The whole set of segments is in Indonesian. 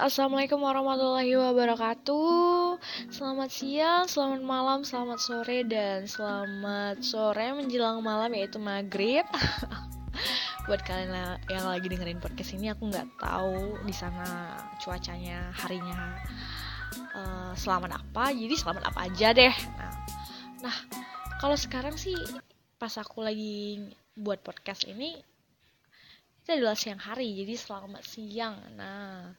Assalamualaikum warahmatullahi wabarakatuh. Selamat siang, selamat malam, selamat sore, dan selamat sore menjelang malam yaitu maghrib. Buat kalian yang lagi dengerin podcast ini aku nggak tahu di sana cuacanya harinya uh, selamat apa. Jadi selamat apa aja deh. Nah, nah kalau sekarang sih pas aku lagi buat podcast ini itu adalah siang hari jadi selamat siang. Nah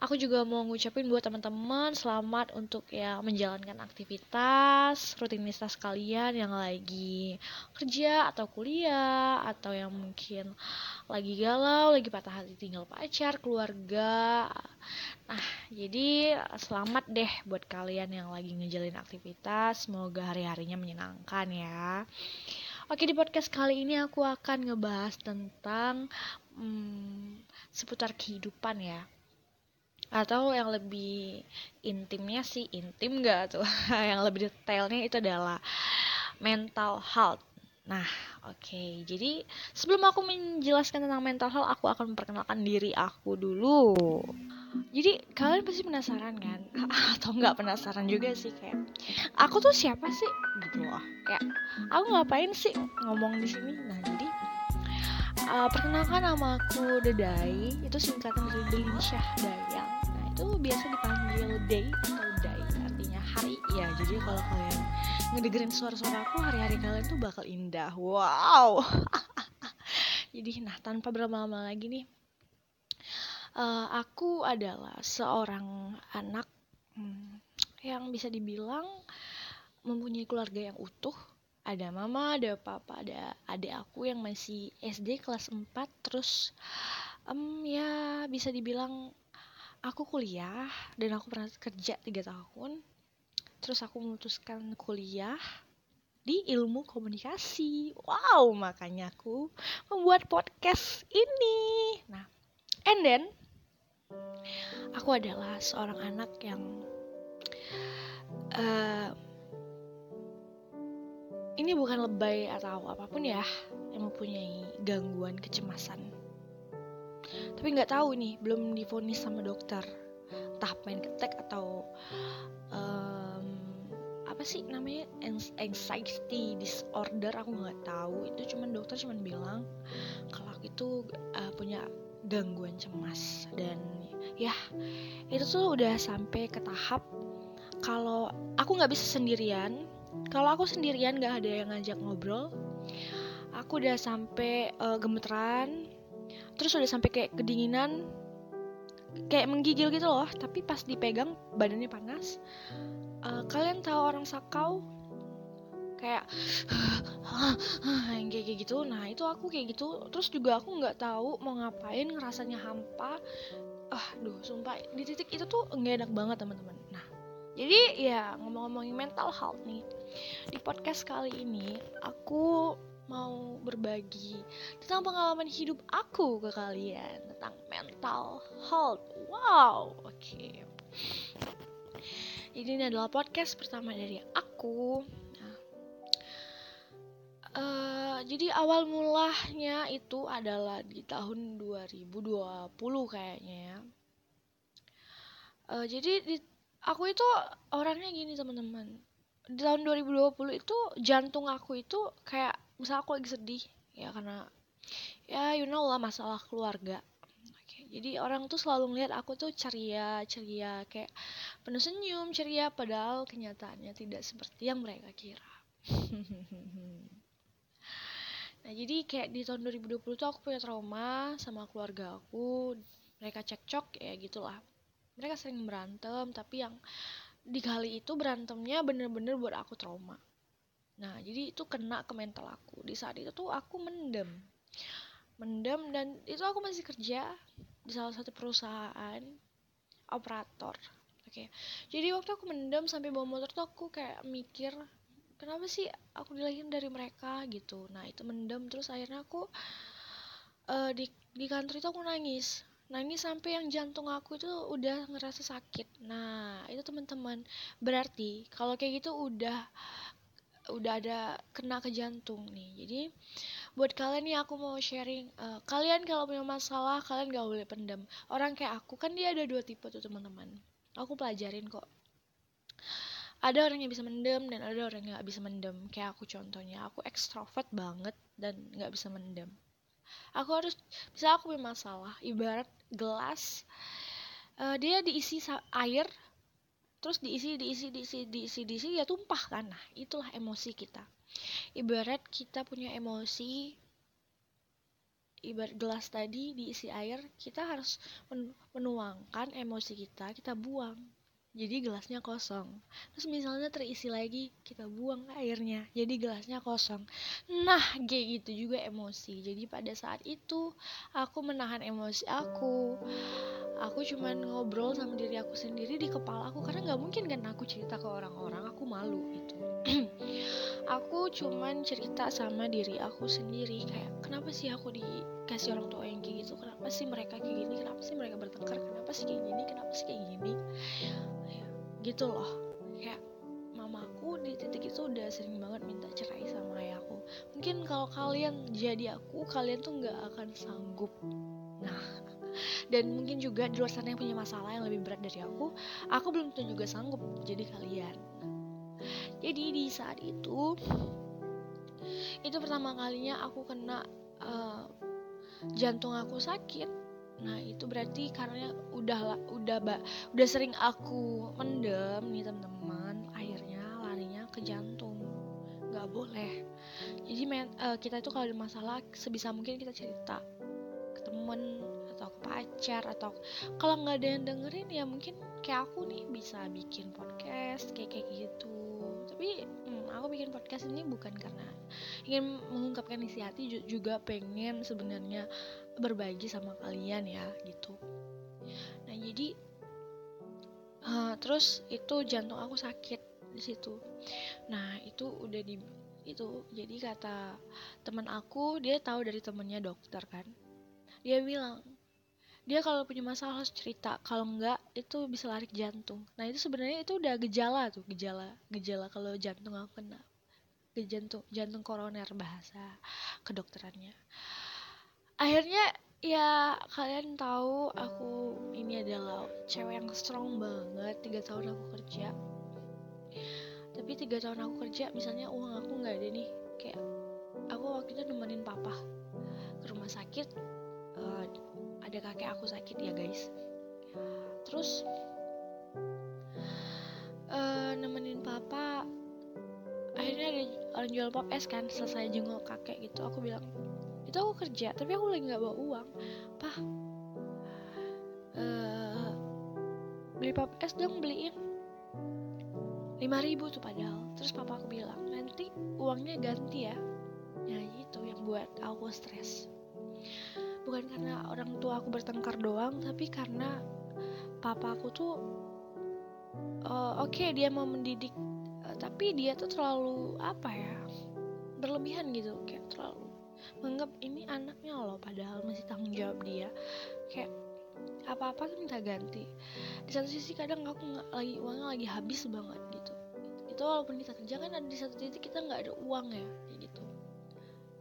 aku juga mau ngucapin buat teman-teman selamat untuk ya menjalankan aktivitas rutinitas kalian yang lagi kerja atau kuliah atau yang mungkin lagi galau lagi patah hati tinggal pacar keluarga. Nah jadi selamat deh buat kalian yang lagi ngejalin aktivitas. Semoga hari-harinya menyenangkan ya. Oke di podcast kali ini aku akan ngebahas tentang hmm, seputar kehidupan ya atau yang lebih intimnya sih intim gak tuh? Yang lebih detailnya itu adalah mental health. Nah oke. Okay. jadi sebelum aku menjelaskan tentang mental health aku akan memperkenalkan diri aku dulu. Jadi kalian pasti penasaran kan? Atau nggak penasaran juga sih kayak aku tuh siapa sih? Gitu loh. Kayak aku ngapain sih ngomong di sini? Nah jadi uh, perkenalkan nama aku Dedai itu singkatan dari Delinsyah Dayang itu biasa dipanggil Day atau Day artinya hari. Ya jadi kalau kalian ngedengerin suara-suara aku hari-hari kalian tuh bakal indah. Wow. Jadi nah tanpa berlama-lama lagi nih uh, aku adalah seorang anak hmm, yang bisa dibilang mempunyai keluarga yang utuh. Ada mama, ada papa, ada adik aku yang masih SD kelas 4 terus um, ya bisa dibilang aku kuliah dan aku pernah kerja tiga tahun terus aku memutuskan kuliah di ilmu komunikasi. Wow makanya aku membuat podcast ini. Nah and then aku adalah seorang anak yang uh, ini bukan lebay atau apa pun ya yang mempunyai gangguan kecemasan tapi nggak tahu nih belum difonis sama dokter. Entah main ketek atau um, apa sih namanya? Anxiety disorder aku nggak tahu. Itu cuman dokter cuman bilang kalau aku itu uh, punya gangguan cemas. Dan ya itu tuh udah sampai ke tahap kalau aku nggak bisa sendirian. Kalau aku sendirian nggak ada yang ngajak ngobrol. Aku udah sampai uh, gemeteran terus udah sampai kayak kedinginan kayak menggigil gitu loh. Tapi pas dipegang badannya panas. Uh, kalian tahu orang sakau? Kayak yang kayak gitu. Nah itu aku kayak gitu. Terus juga aku nggak tahu mau ngapain ngerasanya hampa. Ah duh sumpah. Di titik itu tuh nggak enak banget teman-teman. Nah jadi ya ngomong-ngomongin mental health nih. Di podcast kali ini aku mau berbagi tentang pengalaman hidup aku ke kalian tentang mental health wow oke okay. jadi ini adalah podcast pertama dari aku Uh, jadi awal mulanya itu adalah di tahun 2020 kayaknya ya. Uh, jadi di, aku itu orangnya gini teman-teman. Di tahun 2020 itu jantung aku itu kayak misal aku lagi sedih ya karena ya you know lah masalah keluarga. Okay, jadi orang tuh selalu ngeliat aku tuh ceria, ceria kayak penuh senyum, ceria padahal kenyataannya tidak seperti yang mereka kira. Nah jadi kayak di tahun 2020 tuh aku punya trauma sama keluarga aku Mereka cekcok ya gitulah Mereka sering berantem tapi yang di kali itu berantemnya bener-bener buat aku trauma Nah jadi itu kena ke mental aku. Di saat itu tuh aku mendem. Mendem dan itu aku masih kerja di salah satu perusahaan operator Oke, jadi waktu aku mendem sampai bawa motor tuh aku kayak mikir kenapa sih aku dilahirin dari mereka? gitu. Nah itu mendem terus akhirnya aku uh, di di kantor itu aku nangis. Nangis sampai yang jantung aku itu udah ngerasa sakit. Nah itu teman-teman berarti kalau kayak gitu udah udah ada kena ke jantung nih. Jadi buat kalian nih aku mau sharing uh, kalian kalau punya masalah kalian gak boleh pendam. Orang kayak aku kan dia ada dua tipe tuh teman-teman. Aku pelajarin kok. Ada orang yang bisa mendem dan ada orang yang gak bisa mendem. Kayak aku contohnya aku ekstrovert banget dan gak bisa mendem. Aku harus bisa aku punya masalah. Ibarat gelas uh, dia diisi air terus diisi diisi diisi diisi diisi ya tumpah kan. Nah itulah emosi kita. Ibarat kita punya emosi ibarat gelas tadi diisi air kita harus menuangkan emosi kita kita buang. Jadi gelasnya kosong. Terus misalnya terisi lagi kita buang airnya jadi gelasnya kosong. Nah kayak gitu juga emosi. Jadi pada saat itu aku menahan emosi aku aku cuman ngobrol sama diri aku sendiri di kepala aku karena nggak mungkin kan aku cerita ke orang-orang aku malu itu aku cuman cerita sama diri aku sendiri kayak kenapa sih aku dikasih orang tua yang kayak gitu? Kenapa sih mereka kayak gini? Kenapa sih mereka bertengkar? Kenapa sih kayak gini? Kenapa sih kayak gini? Gitu loh. Kayak mamaku di titik itu udah sering banget minta cerai sama ayahku. Mungkin kalau kalian jadi aku kalian tuh nggak akan sanggup dan mungkin juga di luar sana yang punya masalah yang lebih berat dari aku aku belum tentu juga sanggup jadi kalian jadi di saat itu itu pertama kalinya aku kena uh, jantung aku sakit Nah itu berarti karena udah udah ba, udah sering aku mendem nih teman-teman, akhirnya larinya ke jantung. Gak boleh. Jadi uh, kita itu kalau ada masalah sebisa mungkin kita cerita ke ke pacar atau kalau nggak ada yang dengerin ya mungkin kayak aku nih bisa bikin podcast kayak kayak gitu. Tapi hmm, aku bikin podcast ini bukan karena ingin mengungkapkan isi hati juga pengen sebenarnya berbagi sama kalian ya gitu. Nah jadi uh, terus itu jantung aku sakit di situ. Nah itu udah di itu jadi kata teman aku dia tahu dari temennya dokter kan. Dia bilang dia kalau punya masalah harus cerita. Kalau enggak itu bisa lari ke jantung. Nah itu sebenarnya itu udah gejala tuh gejala gejala kalau jantung aku kena. Ke jantung jantung koroner bahasa kedokterannya. Akhirnya ya kalian tahu aku ini adalah cewek yang strong banget. Tiga tahun aku kerja. Tapi tiga tahun aku kerja misalnya uang aku nggak ada nih kayak aku waktu itu nemenin papa ke rumah sakit uh, ada kakek aku sakit ya guys. Terus uh, nemenin papa akhirnya ada orang jual pop es kan selesai jenguk kakek gitu. Aku bilang itu aku kerja tapi aku lagi nggak bawa uang. Pah uh, beli pop es dong beliin. Lima ribu tuh padahal. Terus papa aku bilang nanti uangnya ganti ya. Ya itu yang buat aku stres bukan karena orang tua aku bertengkar doang tapi karena papa aku tuh uh, oke okay, dia mau mendidik uh, tapi dia tuh terlalu apa ya berlebihan gitu. Kayak terlalu menganggap ini anaknya loh padahal masih tanggung jawab dia. Kayak apa-apa tuh minta ganti. Di satu sisi kadang aku nggak lagi uangnya lagi habis banget gitu. Itu walaupun kita kerja kan ada di satu titik kita nggak ada uang ya kayak gitu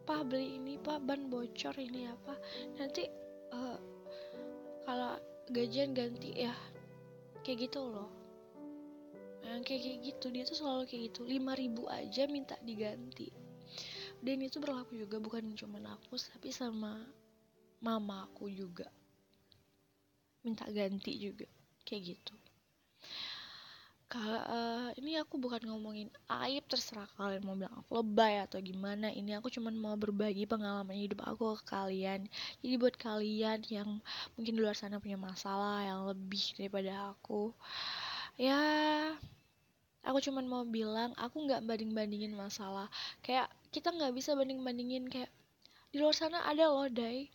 pak beli ini pak. Ban bocor ini apa. Nanti uh, kalau gajian ganti ya kayak gitu loh. Yang kayak kayak gitu. Dia tuh selalu kayak gitu. lima ribu aja minta diganti. Dan itu berlaku juga bukan cuma aku tapi sama mama aku juga. Minta ganti juga kayak gitu uh, ini aku bukan ngomongin aib terserah kalian mau bilang aku lebay atau gimana. Ini aku cuma mau berbagi pengalaman hidup aku ke kalian. Jadi buat kalian yang mungkin di luar sana punya masalah yang lebih daripada aku ya aku cuman mau bilang aku nggak banding bandingin masalah. Kayak kita nggak bisa banding bandingin kayak di luar sana ada loh dai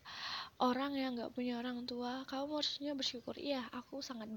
orang yang nggak punya orang tua kamu harusnya bersyukur. Iya aku sangat